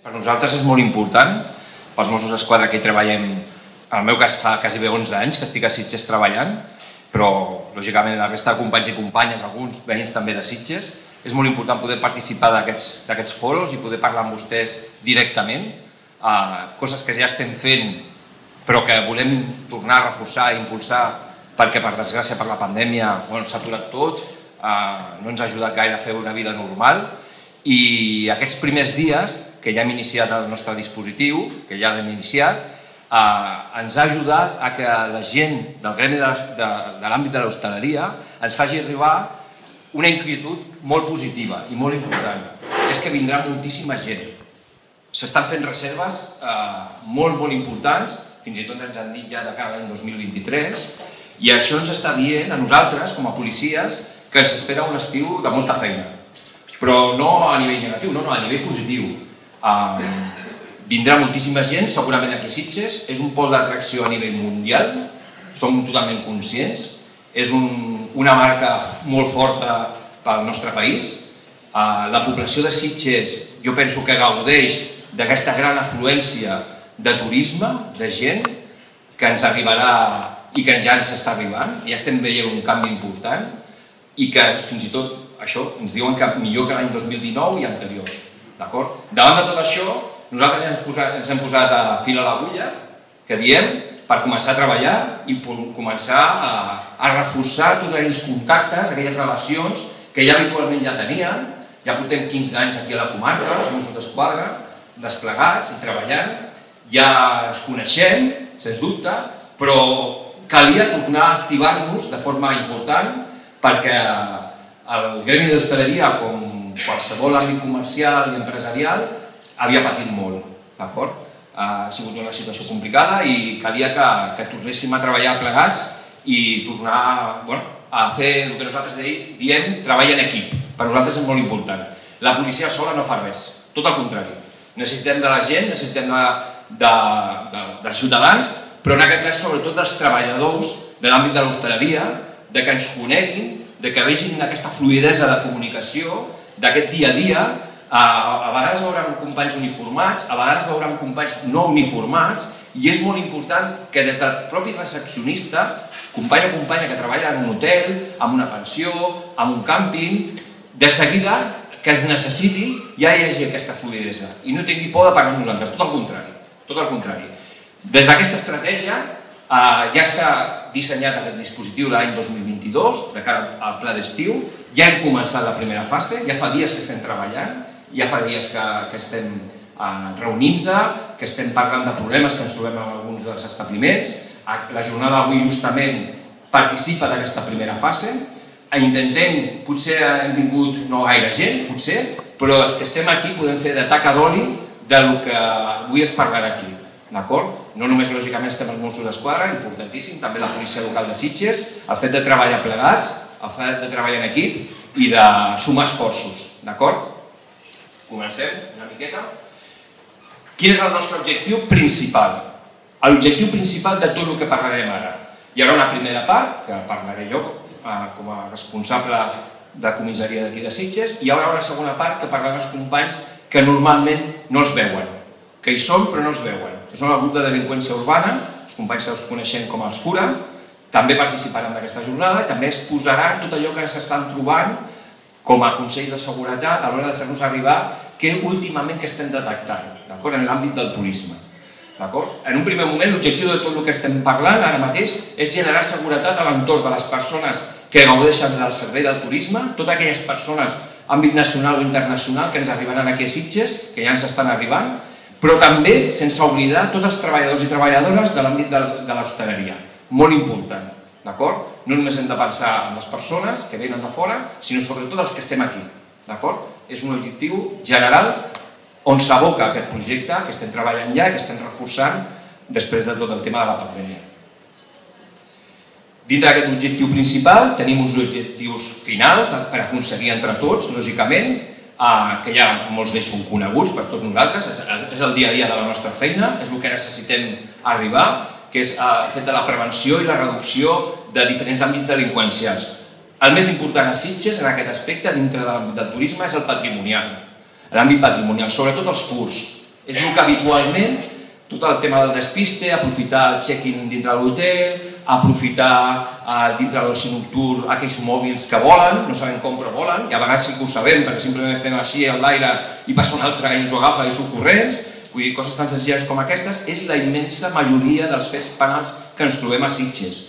Per nosaltres és molt important, pels Mossos d'Esquadra que hi treballem, en el meu cas fa quasi bé 11 anys que estic a Sitges treballant, però lògicament la resta de companys i companyes, alguns veïns també de Sitges, és molt important poder participar d'aquests foros i poder parlar amb vostès directament, eh, coses que ja estem fent però que volem tornar a reforçar i impulsar perquè per desgràcia per la pandèmia bueno, s'ha aturat tot, eh, no ens ha ajudat gaire a fer una vida normal i aquests primers dies que ja hem iniciat el nostre dispositiu, que ja l'hem iniciat, eh, ens ha ajudat a que la gent del gremi de, de, l'àmbit de l'hostaleria ens faci arribar una inquietud molt positiva i molt important. És que vindrà moltíssima gent. S'estan fent reserves eh, molt, molt importants, fins i tot ens han dit ja de cara a l'any 2023, i això ens està dient a nosaltres, com a policies, que ens espera un estiu de molta feina. Però no a nivell negatiu, no, no, a nivell positiu Uh, vindrà moltíssima gent, segurament aquí a Sitges, és un pol d'atracció a nivell mundial, som totalment conscients, és un, una marca molt forta pel nostre país. Uh, la població de Sitges jo penso que gaudeix d'aquesta gran afluència de turisme, de gent, que ens arribarà i que ja ens està arribant, ja estem veient un canvi important i que fins i tot això ens diuen que millor que l'any 2019 i anteriors. D'acord? Davant de tot això, nosaltres ens, posat, ens hem posat a fil a l'agulla, que diem, per començar a treballar i començar a, a reforçar tots aquells contactes, aquelles relacions que ja habitualment ja teníem, ja portem 15 anys aquí a la comarca, els Mossos d'Esquadra, desplegats i treballant, ja ens coneixem, sens dubte, però calia tornar a activar-nos de forma important perquè el gremi d'hostaleria, com qualsevol àmbit comercial i empresarial havia patit molt, d'acord? Ha sigut una situació complicada i calia que, que tornéssim a treballar plegats i tornar bueno, a fer el que nosaltres diem treball en equip. Per nosaltres és molt important. La policia sola no fa res, tot el contrari. Necessitem de la gent, necessitem de, de, de, dels ciutadans, però en aquest cas sobretot dels treballadors de l'àmbit de l'hostaleria, de que ens coneguin, de que vegin aquesta fluidesa de comunicació d'aquest dia a dia, a, a vegades veurem companys uniformats, a vegades veurem companys no uniformats, i és molt important que des del propi recepcionista, company o companya que treballa en un hotel, en una pensió, en un càmping, de seguida que es necessiti ja hi hagi aquesta fluidesa i no tingui por de amb nosaltres, tot el contrari. Tot el contrari. Des d'aquesta estratègia eh, ja està dissenyat aquest dispositiu l'any 2022, de cara al pla d'estiu, ja hem començat la primera fase, ja fa dies que estem treballant, ja fa dies que, que estem eh, reunint-se, que estem parlant de problemes que ens trobem en alguns dels establiments. La jornada d'avui justament participa d'aquesta primera fase. Intentem, potser hem vingut no gaire gent, potser, però els que estem aquí podem fer de taca d'oli del que avui es parlarà aquí. D'acord? No només, lògicament, estem els Mossos d'Esquadra, importantíssim, també la policia local de Sitges, el fet de treballar plegats, el fet de treballar en equip i de sumar esforços, d'acord? Comencem una miqueta. Quin és el nostre objectiu principal? L'objectiu principal de tot el que parlarem ara. Hi haurà una primera part, que parlaré jo eh, com a responsable de comissaria d'aquí de Sitges, i hi haurà una segona part que parlaran els companys que normalment no els veuen, que hi són però no els veuen, que són el grup de delinqüència urbana, els companys que els coneixem com els Cura, també participaran d'aquesta jornada i també es posaran tot allò que s'estan trobant com a Consell de Seguretat a l'hora de fer-nos arribar què últimament que estem detectant en l'àmbit del turisme. En un primer moment l'objectiu de tot el que estem parlant ara mateix és generar seguretat a l'entorn de les persones que gaudeixen del servei del turisme, totes aquelles persones àmbit nacional o internacional que ens arribaran aquí a Sitges, que ja ens estan arribant, però també sense oblidar tots els treballadors i treballadores de l'àmbit de l'hostaleria molt important, d'acord? No només hem de pensar en les persones que venen de fora, sinó sobretot els que estem aquí, d'acord? És un objectiu general on s'aboca aquest projecte que estem treballant ja i que estem reforçant després de tot el tema de la pandèmia. Dintre d'aquest objectiu principal tenim uns objectius finals per aconseguir entre tots, lògicament, eh, que ja molts d'ells són coneguts per tots nosaltres, és el dia a dia de la nostra feina, és el que necessitem arribar, que és el eh, fet de la prevenció i la reducció de diferents àmbits delinqüencials. El més important a Sitges, en aquest aspecte, dintre de l'àmbit del turisme, és el patrimonial, l'àmbit patrimonial, sobretot els furs. És el que habitualment, tot el tema del despiste, aprofitar el check-in dintre l'hotel, aprofitar eh, dintre de l'oci nocturn aquells mòbils que volen, no sabem com però volen, i a vegades sí que ho sabem perquè simplement fem així a l'aire i passa un altre i ens ho agafa i surt corrents, vull dir, coses tan senzilles com aquestes, és la immensa majoria dels fets penals que ens trobem a Sitges.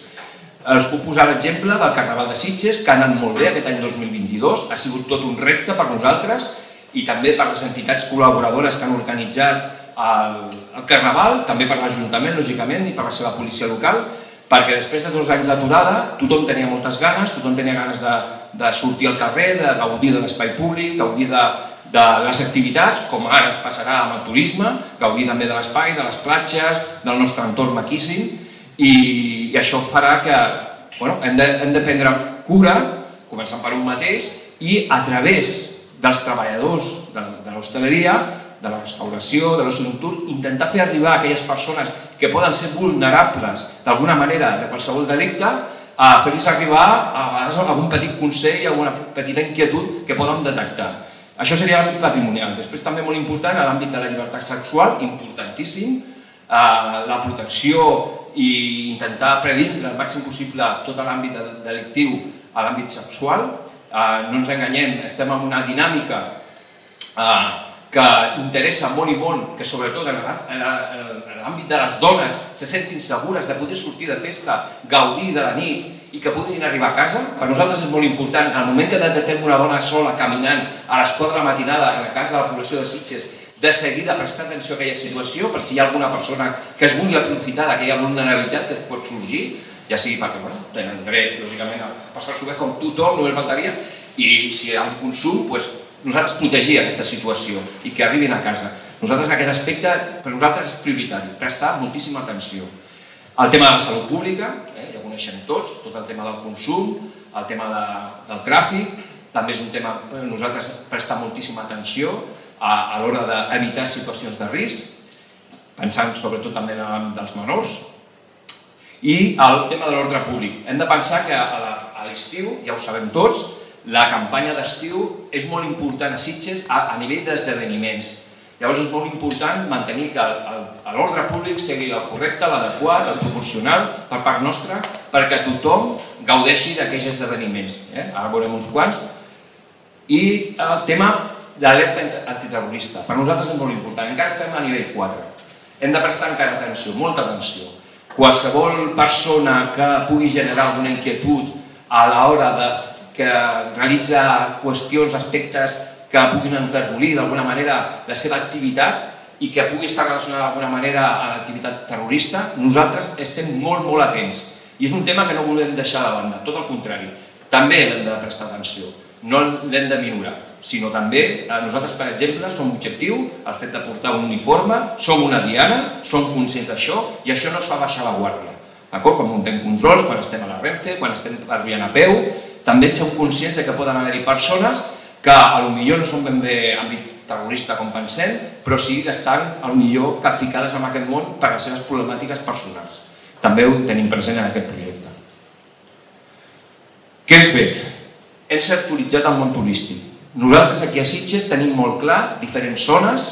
Us puc posar l'exemple del Carnaval de Sitges, que ha anat molt bé aquest any 2022, ha sigut tot un repte per nosaltres i també per les entitats col·laboradores que han organitzat el, el Carnaval, també per l'Ajuntament, lògicament, i per la seva policia local, perquè després de dos anys d'aturada tothom tenia moltes ganes, tothom tenia ganes de, de sortir al carrer, de gaudir de l'espai públic, gaudir de, de les activitats, com ara ens passarà amb el turisme, gaudir també de l'espai, de les platges, del nostre entorn maquíssim, i, i això farà que bueno, hem, de, hem de prendre cura, començant per un mateix, i a través dels treballadors de, de l'hostaleria de la restauració, de l'oci nocturn, intentar fer arribar a aquelles persones que poden ser vulnerables d'alguna manera de qualsevol delicte, a fer-los arribar a vegades algun petit consell, alguna petita inquietud que poden detectar. Això seria l'àmbit patrimonial. Després també molt important a l'àmbit de la llibertat sexual, importantíssim, eh, la protecció i intentar previndre el màxim possible tot l'àmbit delictiu a l'àmbit sexual. Eh, no ens enganyem, estem en una dinàmica eh, que interessa molt i molt que sobretot en l'àmbit de les dones se sentin segures de poder sortir de festa, gaudir de la nit i que puguin arribar a casa. Per nosaltres és molt important, al moment que detectem una dona sola caminant a les 4 de la matinada a la casa de la població de Sitges, de seguida prestar atenció a aquella situació per si hi ha alguna persona que es vulgui aprofitar d'aquella vulnerabilitat que pot sorgir, ja sigui perquè bueno, tenen dret, lògicament, a passar-s'ho bé com tothom, només faltaria, i si hi ha un consum, doncs, nosaltres protegir aquesta situació i que arribin a casa. Nosaltres aquest aspecte per nosaltres és prioritari, prestar moltíssima atenció. El tema de la salut pública, eh, ja ho coneixem tots, tot el tema del consum, el tema de, del tràfic, també és un tema que nosaltres prestar moltíssima atenció a, a l'hora d'evitar situacions de risc, pensant sobretot també en l'àmbit dels menors, i el tema de l'ordre públic. Hem de pensar que a l'estiu, ja ho sabem tots, la campanya d'estiu és molt important a Sitges a, a nivell d'esdeveniments. Llavors és molt important mantenir que l'ordre públic sigui el correcte, l'adequat, el proporcional per part nostra, perquè tothom gaudeixi d'aquells esdeveniments. Eh? Ara veurem uns quants. I el tema d'alerta antiterrorista. Per nosaltres és molt important. Encara estem a nivell 4. Hem de prestar encara atenció, molta atenció. Qualsevol persona que pugui generar alguna inquietud a l'hora de que realitza qüestions, aspectes que puguin enterbolir d'alguna manera la seva activitat i que pugui estar relacionada d'alguna manera a l'activitat terrorista, nosaltres estem molt, molt atents. I és un tema que no volem deixar de banda, tot el contrari. També l'hem de prestar atenció, no l'hem de minorar, sinó també eh, nosaltres, per exemple, som objectiu el fet de portar un uniforme, som una diana, som conscients d'això i això no es fa baixar la guàrdia. D'acord? Quan muntem controls, quan estem a la Renfe, quan estem arribant a peu, també som conscients de que poden haver-hi persones que a lo millor no són ben bé àmbit terrorista com pensem, però sí que estan a lo millor capficades en aquest món per les seves problemàtiques personals. També ho tenim present en aquest projecte. Què hem fet? Hem sectoritzat el món turístic. Nosaltres aquí a Sitges tenim molt clar diferents zones,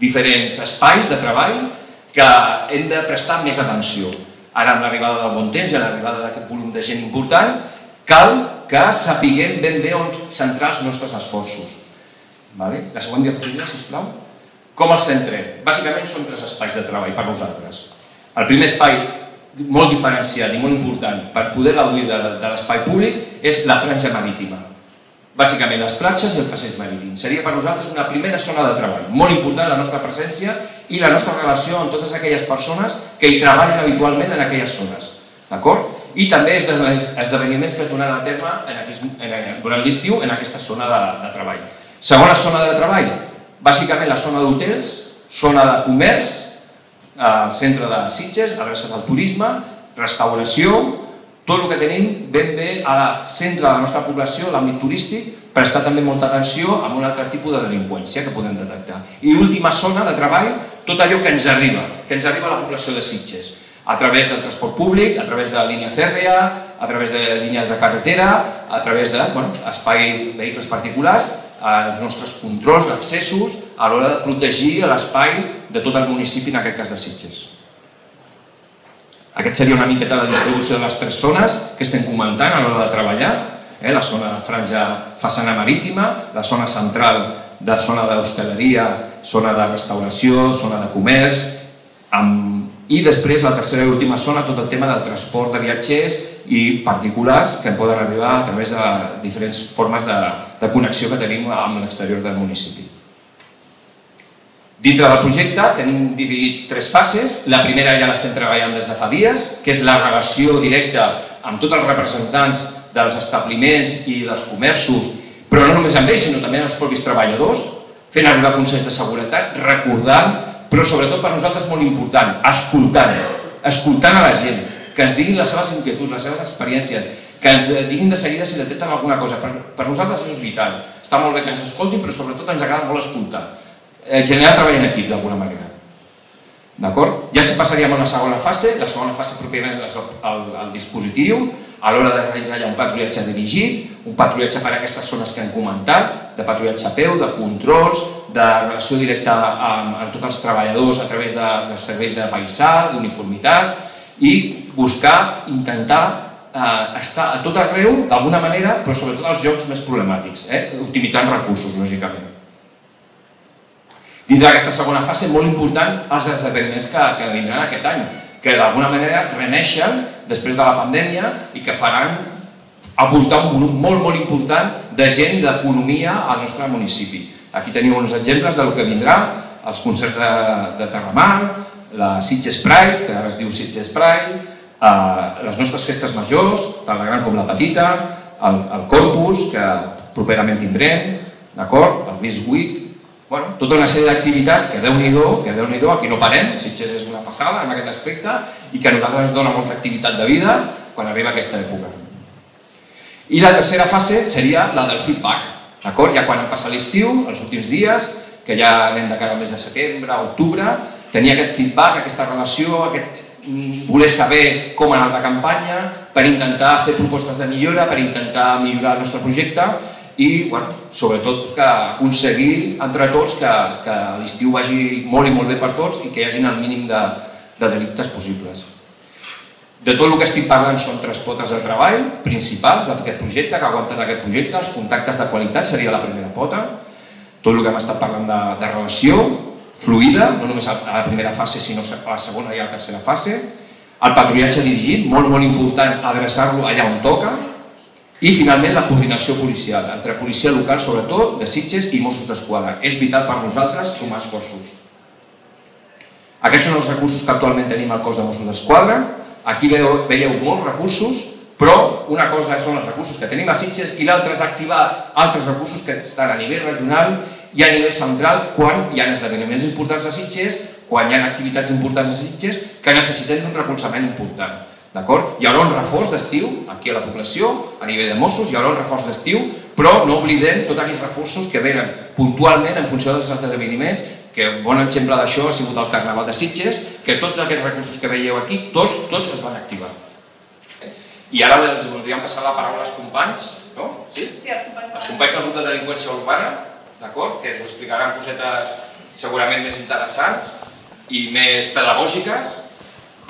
diferents espais de treball que hem de prestar més atenció. Ara amb l'arribada del bon temps i l'arribada d'aquest volum de gent important, cal que sapiguem ben bé on centrar els nostres esforços. Vale? La següent diapositiva, sisplau. Com els centrem? Bàsicament són tres espais de treball per nosaltres. El primer espai molt diferenciat i molt important per poder gaudir de, de l'espai públic és la franja marítima. Bàsicament les platges i el passeig marítim. Seria per nosaltres una primera zona de treball, molt important la nostra presència i la nostra relació amb totes aquelles persones que hi treballen habitualment en aquelles zones. D'acord? I també esdeveniments que es donaran a terme en aquest, en, durant l'estiu en aquesta zona de, de treball. Segona zona de treball, bàsicament la zona d'hotels, zona de comerç, al centre de Sitges, adreça del turisme, restauració, tot el que tenim ben bé al centre de la nostra població, l'àmbit turístic, prestar també molta atenció a un altre tipus de delinqüència que podem detectar. I l'última zona de treball, tot allò que ens arriba, que ens arriba a la població de Sitges a través del transport públic, a través de la línia fèrrea, a través de línies de carretera, a través de bueno, espai vehicles particulars, els nostres controls d'accessos a l'hora de protegir l'espai de tot el municipi, en aquest cas de Sitges. Aquest seria una miqueta la distribució de les tres zones que estem comentant a l'hora de treballar, eh? la zona de franja façana marítima, la zona central de zona d'hostaleria, zona de restauració, zona de comerç, amb... i després la tercera i última zona, tot el tema del transport de viatgers i particulars que poden arribar a través de diferents formes de, de connexió que tenim amb l'exterior del municipi. Dintre del projecte tenim dividits tres fases. La primera ja l'estem treballant des de fa dies, que és la relació directa amb tots els representants dels establiments i dels comerços, però no només amb ells, sinó també amb els propis treballadors, fent arribar consells de seguretat, recordant, però sobretot per nosaltres molt important, escoltant, escoltant a la gent, que ens diguin les seves inquietuds, les seves experiències, que ens diguin de seguida si detecten alguna cosa. Per, per nosaltres això és vital. Està molt bé que ens escoltin, però sobretot ens agrada molt escoltar. Eh, generar treball en equip, d'alguna manera. D'acord? Ja se passaríem a la segona fase, la segona fase pròpiament és el, el, dispositiu, a l'hora de realitzar un patrullatge dirigit, un patrullatge per a aquestes zones que hem comentat, de patrullatge a peu, de controls, de relació directa amb, amb tots els treballadors a través de, dels serveis de paisà, d'uniformitat, i buscar, intentar eh, estar a tot arreu, d'alguna manera, però sobretot als jocs més problemàtics, eh? optimitzant recursos, lògicament. Dintre d'aquesta segona fase, molt important els esdeveniments que, que vindran aquest any, que d'alguna manera reneixen després de la pandèmia i que faran aportar un volum molt, molt important de gent i d'economia al nostre municipi. Aquí teniu uns exemples del que vindrà, els concerts de, de Terramar, la Sitges Pride, que ara es diu Sitges Pride, eh, les nostres festes majors, tant la gran com la petita, el, el Corpus, que properament tindrem, d'acord? El Miss Week, bueno, tota una sèrie d'activitats que déu nhi que déu nhi aquí no parem, Sitges és una passada en aquest aspecte i que a nosaltres ens dona molta activitat de vida quan arriba aquesta època. I la tercera fase seria la del feedback, d'acord? Ja quan passa l'estiu, els últims dies, que ja anem de cara al mes de setembre, octubre, tenir aquest feedback, aquesta relació, aquest voler saber com ha anat la campanya, per intentar fer propostes de millora, per intentar millorar el nostre projecte i bueno, sobretot que aconseguir entre tots que, que l'estiu vagi molt i molt bé per tots i que hi hagin el mínim de, de delictes possibles. De tot el que estic parlant són tres potes de treball principals d'aquest projecte, que ha aguantat aquest projecte, els contactes de qualitat seria la primera pota, tot el que hem estat parlant de, de relació fluida, no només a la primera fase sinó a la segona i a la tercera fase, el patrullatge dirigit, molt molt important adreçar-lo allà on toca, i finalment la coordinació policial, entre policia local sobretot, de Sitges i Mossos d'Esquadra. És vital per nosaltres sumar esforços. Aquests són els recursos que actualment tenim al cos de Mossos d'Esquadra. Aquí veieu, veieu molts recursos, però una cosa són els recursos que tenim a Sitges i l'altra és activar altres recursos que estan a nivell regional i a nivell central quan hi ha esdeveniments importants a Sitges, quan hi ha activitats importants a Sitges que necessiten un recolzament important. D'acord? Hi haurà un reforç d'estiu aquí a la població, a nivell de Mossos, hi haurà un reforç d'estiu, però no oblidem tots aquells reforços que venen puntualment en funció dels esdeveniments, que un bon exemple d'això ha sigut el Carnaval de Sitges, que tots aquests recursos que veieu aquí, tots, tots es van activar. I ara els voldríem passar la paraula als companys, no? Sí? Sí, els companys. Els companys del grup de delinqüència urbana, d'acord? Que us explicaran cosetes segurament més interessants i més pedagògiques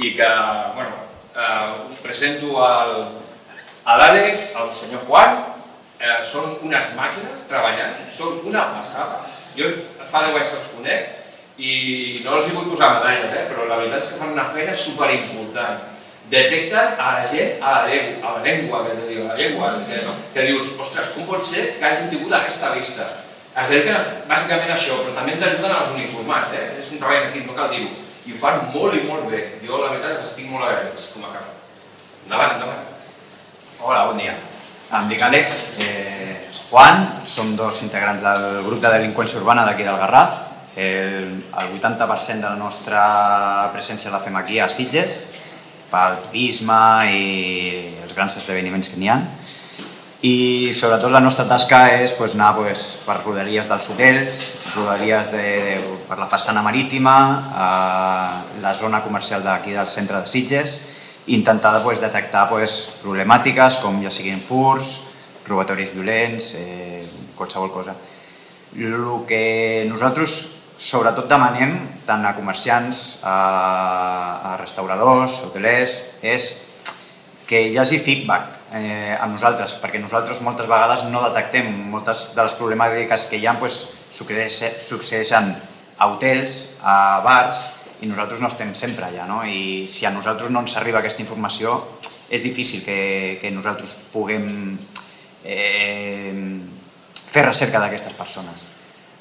i que, bueno, eh, us presento a l'Àlex, al senyor Juan, eh, són unes màquines treballant, són una passada. Jo fa 10 anys que els conec i no els hi vull posar medalles, eh, però la veritat és que fan una feina superimportant. Detecten a la gent a la llengua, a la llengua, és a dir, a la llengua, que, que dius, ostres, com pot ser que hagin tingut aquesta vista? Es dediquen bàsicament a això, però també ens ajuden als uniformats, eh? és un treball en equip, no cal dir-ho i ho fan molt i molt bé. Jo, la veritat, els estic molt agraïts com a cap. Endavant, endavant. Hola, bon dia. Em dic Àlex, eh, Juan, som dos integrants del grup de delinqüència urbana d'aquí del Garraf. El, el 80% de la nostra presència la fem aquí a Sitges, pel turisme i els grans esdeveniments que n'hi ha i sobretot la nostra tasca és pues, anar pues, per rodalies dels hotels, rodalies de, de, per la façana marítima, a la zona comercial d'aquí del centre de Sitges, i intentar pues, detectar pues, problemàtiques com ja siguin furs, robatoris violents, eh, qualsevol cosa. El que nosaltres sobretot demanem tant a comerciants, a, a restauradors, hotelers, és que hi hagi feedback eh, amb nosaltres, perquè nosaltres moltes vegades no detectem moltes de les problemàtiques que hi ha, pues, succeeixen a hotels, a bars, i nosaltres no estem sempre allà, no? I si a nosaltres no ens arriba aquesta informació, és difícil que, que nosaltres puguem eh, fer recerca d'aquestes persones.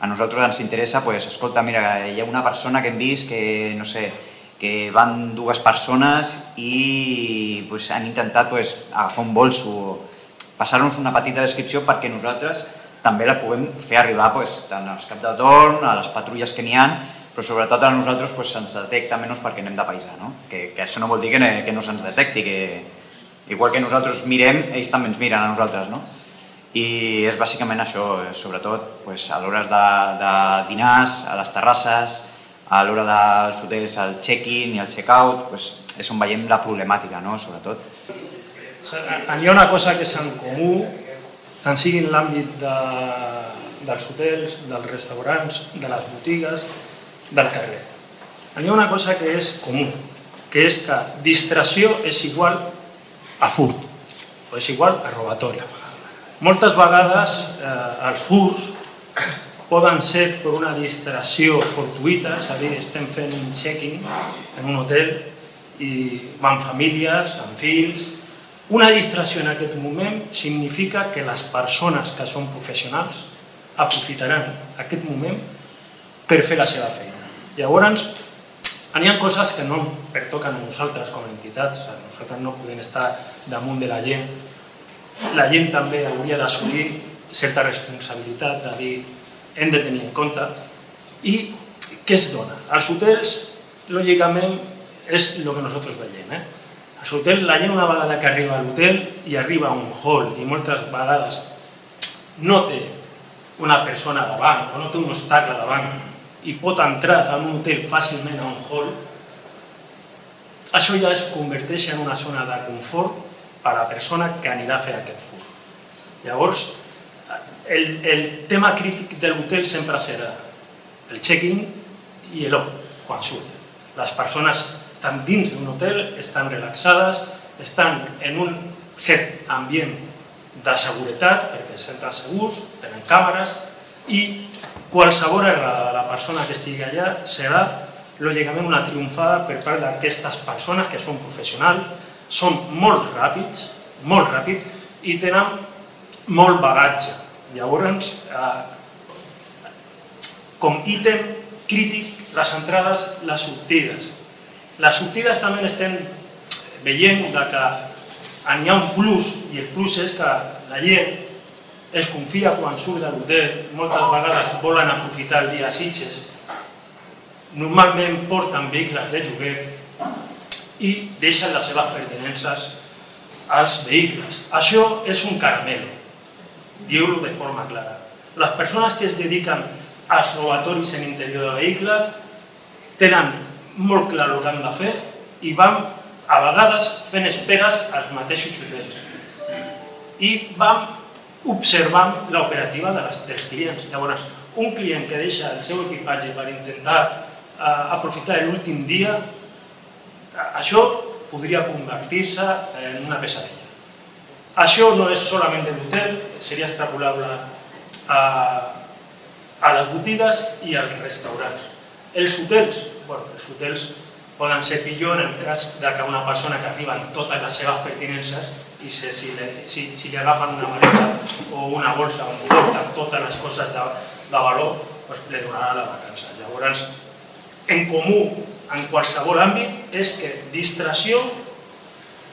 A nosaltres ens interessa, pues, escolta, mira, hi ha una persona que hem vist que, no sé, que van dues persones i pues, han intentat pues, agafar un bolso, passar-nos una petita descripció perquè nosaltres també la puguem fer arribar pues, tant als cap de torn, a les patrulles que n'hi ha, però sobretot a nosaltres pues, se'ns detecta menys perquè anem de paisà, no? Que, que això no vol dir que, que no se'ns detecti, que igual que nosaltres mirem, ells també ens miren a nosaltres, no? I és bàsicament això, eh, sobretot pues, a l'hora de, de dinars, a les terrasses, a l'hora dels hotels, al check-in i al check-out, pues, és on veiem la problemàtica, no? sobretot. Hi ha una cosa que és en comú tant sigui en l'àmbit de, dels hotels, dels restaurants, de les botigues, del carrer. Hi ha una cosa que és comú, que és que distracció és igual a furt, o és igual a robatori. Moltes vegades eh, els furts poden ser per una distracció fortuïta, és a dir, estem fent un check-in en un hotel i van famílies, amb fills, una distracció en aquest moment significa que les persones que són professionals aprofitaran aquest moment per fer la seva feina. Llavors, hi ha coses que no pertoquen a nosaltres com a entitats, nosaltres no podem estar damunt de la gent. La gent també hauria d'assumir certa responsabilitat de dir hem de tenir en compte i què es dona? Als hotels, lògicament, és el que nosaltres veiem. Eh? A l'hotel, la gent una vegada que arriba a l'hotel i arriba a un hall i moltes vegades no té una persona davant o no té un obstacle davant i pot entrar en un hotel fàcilment a un hall, això ja es converteix en una zona de confort per a la persona que anirà a fer aquest fur. Llavors, el, el tema crític de l'hotel sempre serà el check-in i l'op, quan surt. Les persones estan dins d'un hotel, estan relaxades, estan en un cert ambient de seguretat, perquè se senten segurs, tenen càmeres, i qualsevol errada de la persona que estigui allà serà, lògicament, una triomfada per part d'aquestes persones que són professionals, són molt ràpids, molt ràpids, i tenen molt bagatge. Llavors, eh, com ítem crític, les entrades, les sortides. Les sortides també estem veient que hi ha un plus, i el plus és que la gent es confia quan surt de l'hotel, moltes vegades volen aprofitar el dia a Sitges, normalment porten vehicles de lloguer i deixen les seves pertinences als vehicles. Això és un caramelo, diu-ho de forma clara. Les persones que es dediquen als robatoris en interior de vehicle tenen molt clar el que hem de fer i vam a vegades fent esperes als mateixos hotels. I vam observant l'operativa de dels clients. Llavors, un client que deixa el seu equipatge per intentar eh, aprofitar l'últim dia, això podria convertir-se en una pesadilla. Això no és solament de l'hotel, seria extrapolable a, a les botigues i als restaurants. Els hotels bueno, els hotels poden ser pitjor en el cas de que una persona que arriba amb totes les seves pertinences i si, si, si, si li agafen una maleta o una bolsa on porta totes les coses de, de valor, doncs li donarà la vacança. Llavors, en comú en qualsevol àmbit és que distracció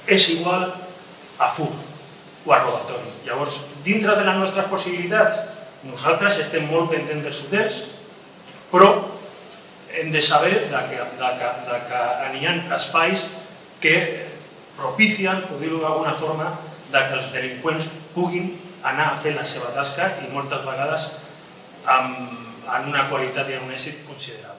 és igual a fur o a robatori. Llavors, dintre de les nostres possibilitats, nosaltres estem molt pendents dels hotels, però hem de saber de que, de que, de que hi ha espais que propicien, per dir-ho d'alguna forma, que els delinqüents puguin anar a fer la seva tasca i moltes vegades amb, amb una qualitat i amb un èxit considerable.